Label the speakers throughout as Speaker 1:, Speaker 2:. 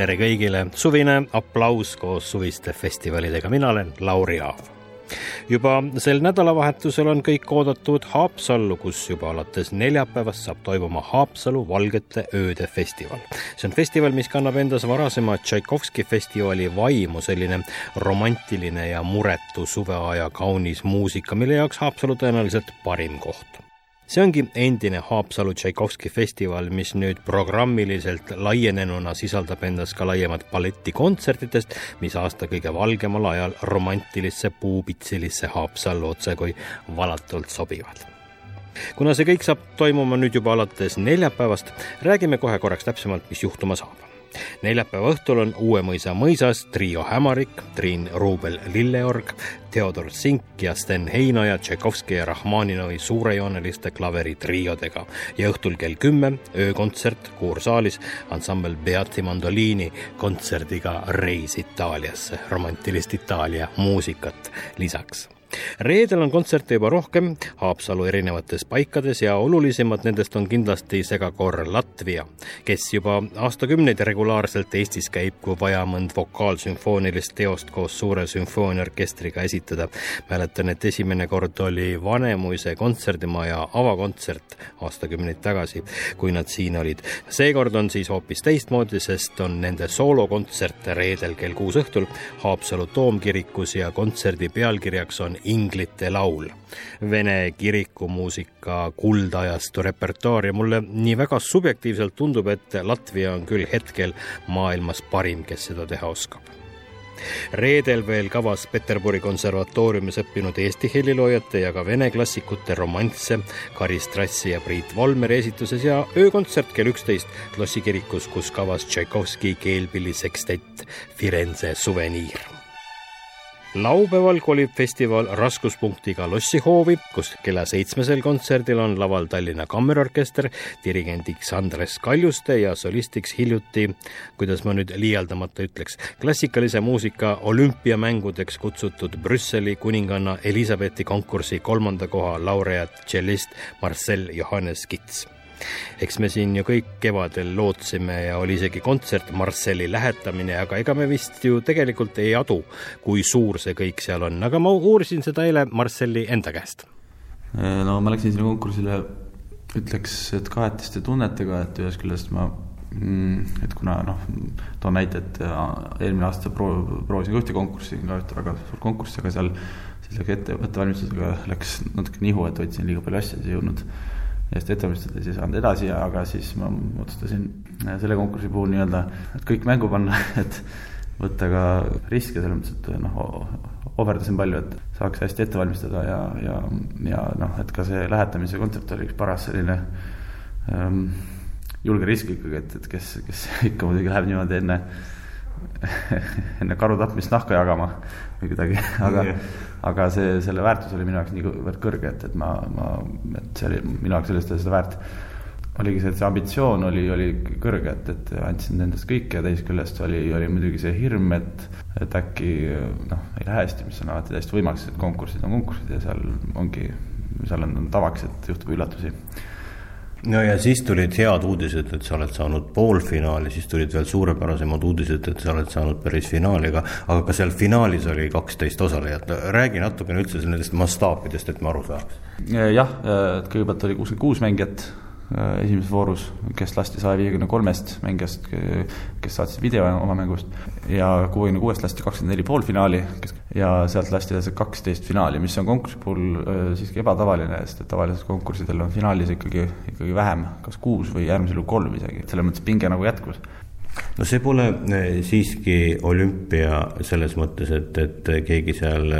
Speaker 1: Tere kõigile, suvine aplaus koos suviste festivalidega, mina olen Lauri Aav juba sel nädalavahetusel on kõik oodatud Haapsallu, kus juba alates neljapäevast saab toimuma Haapsalu Valgete ööde festival. see on festival, mis kannab endas varasema Tšaikovski festivali vaimu, selline romantiline ja muretu suveaja kaunis muusika, mille jaoks Haapsalu tõenäoliselt parim koht see ongi endine Haapsalu Tšaikovski festival, mis nüüd programmiliselt laienenuna sisaldab endas ka laiemat paletti kontsertidest, mis aasta kõige valgemal ajal romantilisse puupitsilisse Haapsallu otsekui valatult sobivad. Kuna see kõik saab toimuma nüüd juba alates neljapäevast, räägime kohe korraks täpsemalt, mis juhtuma saab neljapäeva õhtul on Uue mõisa mõisas trio Hämarik, Triin Ruubel Lilleorg, Theodor Sink ja Sten Heinoja Tšaikovski ja Rahmaninovi suurejooneliste klaveritriodega ja õhtul kell kümme öökontsert Kuursaalis ansambel Beati Mandoliini kontserdiga Reis Itaaliasse, romantilist Itaalia muusikat. Lisaks reedel on kontserte juba rohkem Haapsalu erinevates paikades ja olulisemad nendest on kindlasti segakoor Latvia, kes juba aastakümneid regulaarselt Eestis käib, kui vaja mõnd vokaalsümfoonilist teost koos suure sümfooniaorkestriga esitada. mäletan, et esimene kord oli Vanemuise kontserdimaja avakontsert aastakümneid tagasi, kui nad siin olid. seekord on siis hoopis teistmoodi, sest on nende soolokontsert reedel kell kuus õhtul Haapsalu toomkirikus ja kontserdi pealkirjaks on inglite laul. Vene kirikumuusika kuldajastu repertuaar ja mulle nii väga subjektiivselt tundub, et Latvia on küll hetkel maailmas parim, kes seda teha oskab reedel veel kavas Peterburi konservatooriumis õppinud Eesti heliloojate ja ka vene klassikute romansse Karis Trassi ja Priit Volmeri esituses ja öökontsert kell üksteist Klossi kirikus, kus kavas Tšaikovski keelpillisekstett Firenze suveniir laupäeval kolib festival raskuspunktiga lossihoovi, kus kella seitsmesel kontserdil on laval Tallinna Kammerorkester, dirigendiks Andres Kaljuste ja solistiks hiljuti, kuidas ma nüüd liialdamata ütleks, klassikalise muusika olümpiamängudeks kutsutud Brüsseli kuninganna Elizabethi konkursi kolmanda koha laureaat tšellist Marcel Johannes Kits eks me siin ju kõik kevadel lootsime ja oli isegi kontsert Marcelli lähetamine, aga ega me vist ju tegelikult ei adu, kui suur see kõik seal on, aga ma uurisin seda eile Marcelli enda käest.
Speaker 2: no ma läksin sinna konkursile, ütleks, et kahetiste tunnetega, et ühest küljest ma mm, et kuna noh, toon näite, et eelmine aasta proo-, proovisin ka ühte konkurssi, ka ühte väga suurt konkurssi, aga seal sellega ette, ettevalmistusega läks natuke nihu, et võtsin liiga palju asju, ei jõudnud eest ette valmistades ei saanud edasi, aga siis ma otsustasin äh, selle konkursi puhul nii-öelda, et kõik mängu panna, et võtta ka riske selles mõttes, et noh, ohverdasin palju, et saaks hästi ette valmistada ja, ja, ja noh, et ka see lähetamise kontsept oli üks paras selline ähm, julge risk ikkagi, et, et kes, kes ikka muidugi läheb niimoodi enne enne karu tapmist nahka jagama või kuidagi, aga aga see, selle väärtus oli minu jaoks niivõrd kõrge, et, et ma, ma, et see oli minu jaoks sellest seda väärt. oligi see, et see ambitsioon oli, oli kõrge, et, et andsin endast kõik ja teisest küljest oli, oli muidugi see hirm, et, et äkki noh, ei lähe hästi, mis on alati täiesti võimalik, sest konkursid on konkursid ja seal ongi, seal on tavaks, et juhtub üllatusi
Speaker 1: no ja siis tulid head uudised, et sa oled saanud poolfinaali, siis tulid veel suurepärasemad uudised, et sa oled saanud päris finaali, aga aga ka seal finaalis oli kaksteist osalejat, räägi natukene üldse nendest mastaapidest, et me aru saaks.
Speaker 2: jah, kõigepealt oli kuuskümmend kuus mängijat esimeses voorus, kes lasti saja viiekümne kolmest mängijast, kes saatsid video oma mängust ja kuuekümne kuuest lasti kakskümmend neli poolfinaali ja sealt lasti edasi kaksteist finaali, mis on konkursi puhul äh, siiski ebatavaline, sest et tavaliselt konkurssidel on finaalis ikkagi, ikkagi vähem, kas kuus või äärmisel juhul kolm isegi, et selles mõttes pinge nagu jätkus.
Speaker 1: No see pole äh, siiski olümpia selles mõttes, et, et keegi seal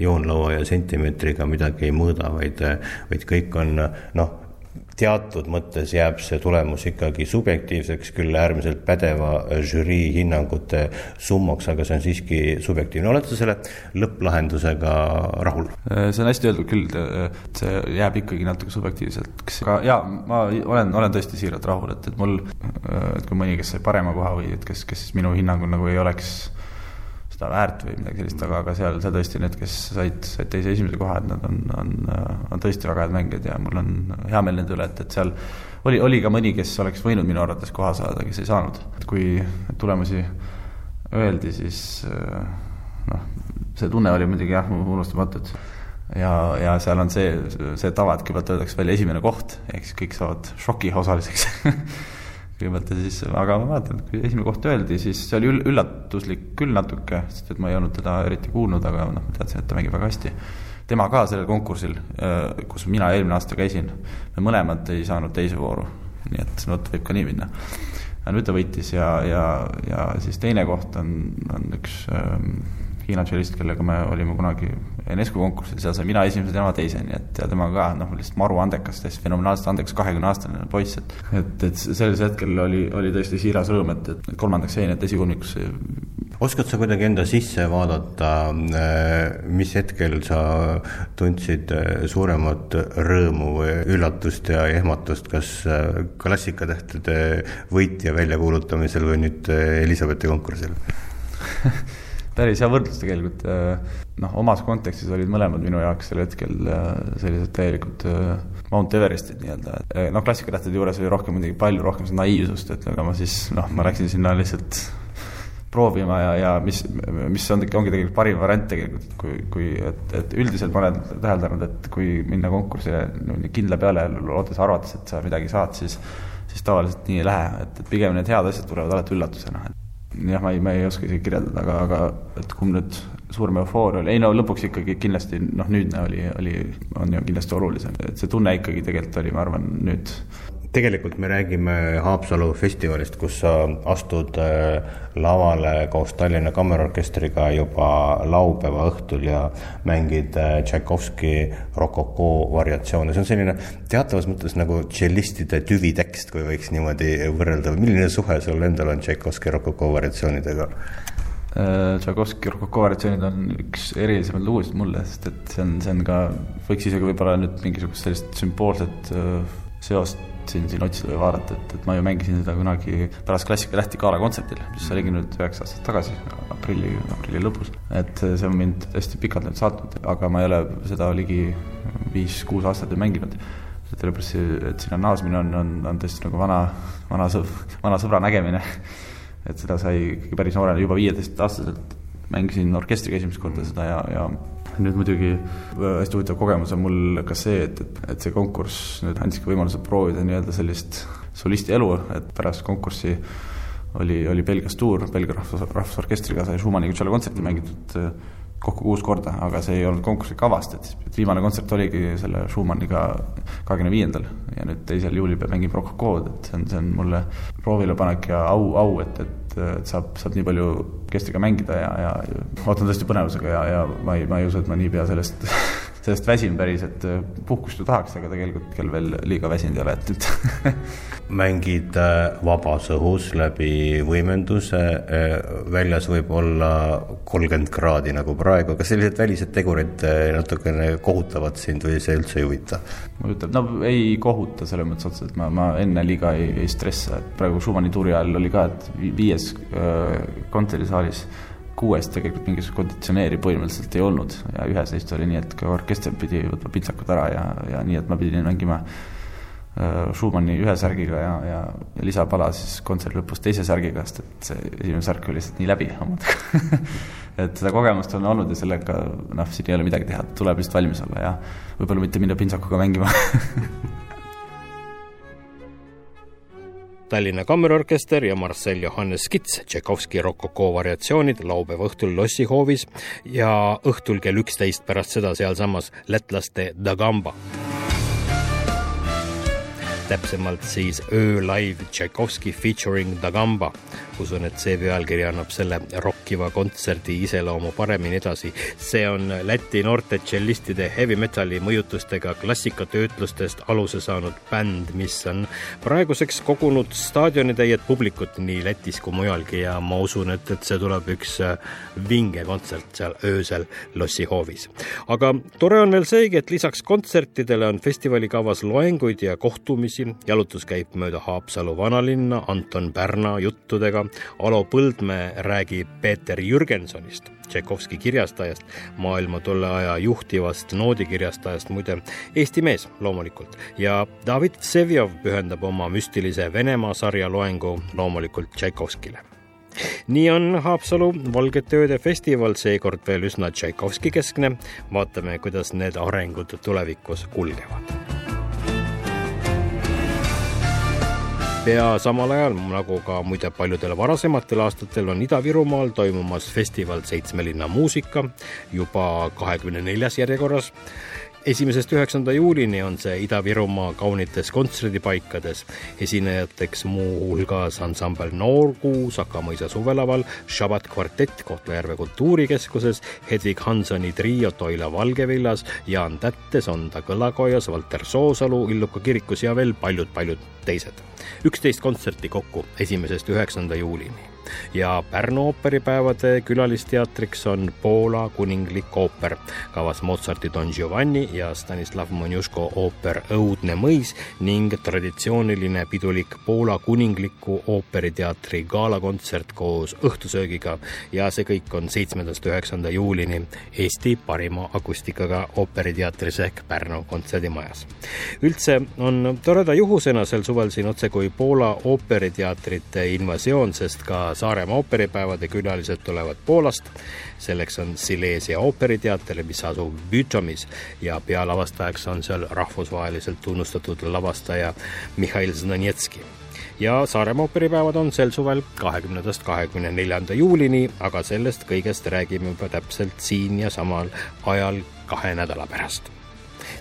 Speaker 1: joonlaua ja sentimeetriga midagi ei mõõda, vaid, vaid kõik on noh, teatud mõttes jääb see tulemus ikkagi subjektiivseks, küll äärmiselt pädeva žürii hinnangute summaks, aga see on siiski subjektiivne. olete selle lõpplahendusega rahul?
Speaker 2: see on hästi öeldud küll, et see jääb ikkagi natuke subjektiivseks, aga jaa, ma olen, olen tõesti siiralt rahul, et, et mul, et kui mõni, kes sai parema koha või et kes, kes minu hinnangul nagu ei oleks seda väärt või midagi sellist, aga, aga seal, seal tõesti need, kes said, said teise esimese koha, et nad on, on, on tõesti väga head mängijad ja mul on hea meel nende üle, et, et seal oli, oli ka mõni, kes oleks võinud minu arvates koha saada, kes ei saanud. et kui tulemusi öeldi, siis noh, see tunne oli muidugi jah, unustamatu, et ja, ja seal on see, see tava, et kõigepealt öeldakse välja esimene koht, ehk siis kõik saavad šoki osaliseks kõigepealt ja siis, aga ma mäletan, et kui esimene koht öeldi, siis see oli üllatuslik küll natuke, sest et ma ei olnud teda eriti kuulnud, aga noh, ma teadsin, et ta mängib väga hästi. tema ka sellel konkursil, äh, kus mina eelmine aasta käisin, me mõlemad ei saanud teise vooru, nii et vot võib ka nii minna. nüüd ta võitis ja, ja, ja siis teine koht on, on üks ähm, Hiina tšellist, kellega me olime kunagi UNESCO konkursil, seal sain mina esimese, tema teise, nii et ja tema ka noh, lihtsalt maru andekas, täiesti fenomenaalselt andekas kahekümne aastane poiss, et et, et sellisel hetkel oli, oli tõesti siiras rõõm, et, et kolmandaks jäin, et esikolmikusse
Speaker 1: oskad sa kuidagi enda sisse vaadata, mis hetkel sa tundsid suuremat rõõmu või üllatust ja ehmatust, kas klassikatähtede võitja väljakuulutamisel või nüüd Elizabethi konkursil
Speaker 2: päris hea võrdlus tegelikult, äh, noh, omas kontekstis olid mõlemad minu jaoks sel hetkel äh, sellised täielikud äh, Mount Everestid nii-öelda, et noh, klassikatähtede juures oli rohkem muidugi palju rohkem seda naiivsust, et aga ma siis noh, ma läksin sinna lihtsalt proovima ja, ja mis, mis on, ongi tegelikult parim variant tegelikult, kui, kui et, et üldiselt ma olen täheldanud, et kui minna konkursile niimoodi kindla peale, lootes, arvates, et sa midagi saad, siis siis tavaliselt nii ei lähe, et, et pigem need head asjad tulevad alati üllatusena, jah, ma ei, ma ei oska isegi kirjeldada, aga, aga et kumb nüüd suurem eufooria oli, ei no lõpuks ikkagi kindlasti noh, nüüdne oli, oli, on ju kindlasti olulisem, et see tunne ikkagi tegelikult oli, ma arvan, nüüd
Speaker 1: tegelikult me räägime Haapsalu festivalist, kus sa astud äh, lavale koos Tallinna Kammerorkestriga juba laupäeva õhtul ja mängid äh, Tšaikovski rokoko variatsioone, see on selline teatavas mõttes nagu tšellistide tüvitekst, kui võiks niimoodi võrrelda, milline suhe sul endal on Tšaikovski rokoko variatsioonidega?
Speaker 2: Äh, Tšaikovski rokoko variatsioonid on üks erilisemaid lugusid mulle, sest et see on, see on ka, võiks isegi võib-olla nüüd mingisugust sellist sümboolset seost siin, siin otsida või vaadata, et, et ma ju mängisin seda kunagi pärast Klassika Tähti gala kontserdil, mis oligi nüüd üheksa aastat tagasi, aprilli, aprilli lõpus. et see on mind hästi pikalt nüüd saatnud, aga ma ei ole seda ligi viis-kuus aastat ju mänginud. sellepärast, et sinna naasmine on, on, on tõesti nagu vana, vana sõb-, vana sõbra nägemine. et seda sai ikkagi päris noorena, juba viieteistaastaselt mängisin orkestriga esimest korda seda ja, ja nüüd muidugi äh, hästi huvitav kogemus on mul ka see, et, et, et see konkurss nüüd andski võimaluse proovida nii-öelda sellist solisti elu, et pärast konkurssi oli, oli Belgias tuur, Belgia rahvus, rahvusorkestriga sai Schumanniga tšellokontserti mängitud äh, kokku kuus korda, aga see ei olnud konkursi kavast, et viimane kontsert oligi selle Schumanniga kahekümne viiendal ja nüüd teisel juulil peab mängima Rococo'd, et see on, see on mulle proovilepanek ja au, au, et, et et saab, saab nii palju orkestriga mängida ja, ja ootan tõesti põnevusega ja, ja ma ei, ma ei usu, et ma niipea sellest sellest väsin päris, et puhkust ju tahaks, aga tegelikult kell veel liiga väsinud ei ole, et nüüd
Speaker 1: mängid äh, vabas õhus läbi võimenduse, äh, väljas võib olla kolmkümmend kraadi nagu praegu, kas sellised välised tegurid äh, natukene kohutavad sind või see üldse ei huvita?
Speaker 2: huvitab, no ei kohuta selles mõttes otseselt, ma, ma enne liiga ei, ei stressa, et praegu Schumanni tuuri ajal oli ka, et viies kontserdisaalis kuuest tegelikult mingisugust konditsioneeri põhimõtteliselt ei olnud. Ja ühes neist oli nii, et ka orkester pidi võtma pintsakud ära ja, ja nii, et ma pidin mängima äh, Schumanni ühe särgiga ja, ja, ja lisapala siis kontserdi lõpus teise särgiga, sest et see esimene särk oli lihtsalt nii läbi omadega. Et seda kogemust on olnud ja sellega noh, siin ei ole midagi teha, tuleb lihtsalt valmis olla ja võib-olla mitte minna pintsakuga mängima
Speaker 1: Tallinna Kammerorkester ja Marcel Johannes Skits, Tšaikovski rokoko variatsioonid laupäeva õhtul lossihoovis ja õhtul kell üksteist pärast seda sealsamas lätlaste Dagamba. Täpsemalt siis öölaiv Tšaikovski featuring Dagamba usun, et see pealkiri annab selle rokkiva kontserdi iseloomu paremini edasi. see on Läti noorte tšellistide heavy metali mõjutustega klassikatöötlustest aluse saanud bänd, mis on praeguseks kogunud staadionitäiet publikut nii Lätis kui mujalgi ja ma usun, et, et see tuleb üks äh, vinge kontsert seal öösel Lossi hoovis. aga tore on veel seegi, et lisaks kontsertidele on festivali kavas loenguid ja kohtumisi, jalutus käib mööda Haapsalu vanalinna Anton Pärna juttudega, Alo Põldmäe räägib Peeter Jürgensonist, Tšaikovski kirjastajast, maailma tolle aja juhtivast noodikirjastajast, muide Eesti mees loomulikult, ja David Vsevjov pühendab oma müstilise Venemaa sarja loengu loomulikult Tšaikovskile nii on Haapsalu Valgete Ööde festival seekord veel üsna Tšaikovski keskne. vaatame, kuidas need arengud tulevikus kulgevad. Pea samal ajal, nagu ka muide paljudel varasematel aastatel, on Ida-Virumaal toimumas festival Seitsme linna muusika juba kahekümne neljas järjekorras esimesest üheksanda juulini on see Ida-Virumaa kaunites kontserdipaikades. esinejateks muuhulgas ansambel Noorkuu Sakamõisa suvelaval, Šabat kvartett Kohtla-Järve kultuurikeskuses, Hedvig Hansoni trio Toila Valgevillas, Jaan Tätte Sonda kõlakojas, Valter Soosalu Illuka kirikus ja veel paljud-paljud teised. üksteist kontserti kokku esimesest üheksanda juulini ja Pärnu ooperipäevade külalisteatriks on Poola kuninglik ooper, kavas Mozarti Don Giovanni ja Stanislav Monjuško ooper Õudne mõis ning traditsiooniline pidulik Poola kuningliku ooperiteatri galakontsert koos õhtusöögiga ja see kõik on seitsmendast üheksanda juulini Eesti parima akustikaga ooperiteatris ehk Pärnu kontserdimajas. üldse on toreda juhusena sel suvel siin otsekui Poola ooperiteatrite invasioon, sest ka Saaremaa ooperipäevade külalised tulevad Poolast. selleks on Silesia ooperiteater, mis asub Bütomis ja pealavastajaks on seal rahvusvaheliselt tunnustatud lavastaja Mihhail Znanetski ja Saaremaa ooperipäevad on sel suvel kahekümnendast kahekümne neljanda juulini, aga sellest kõigest räägime juba täpselt siin ja samal ajal kahe nädala pärast.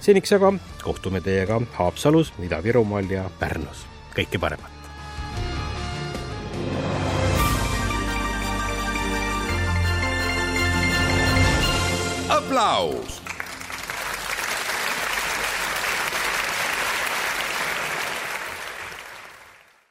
Speaker 1: seniks aga kohtume teiega Haapsalus, Ida-Virumaal ja Pärnus. kõike paremat!
Speaker 3: Aplaus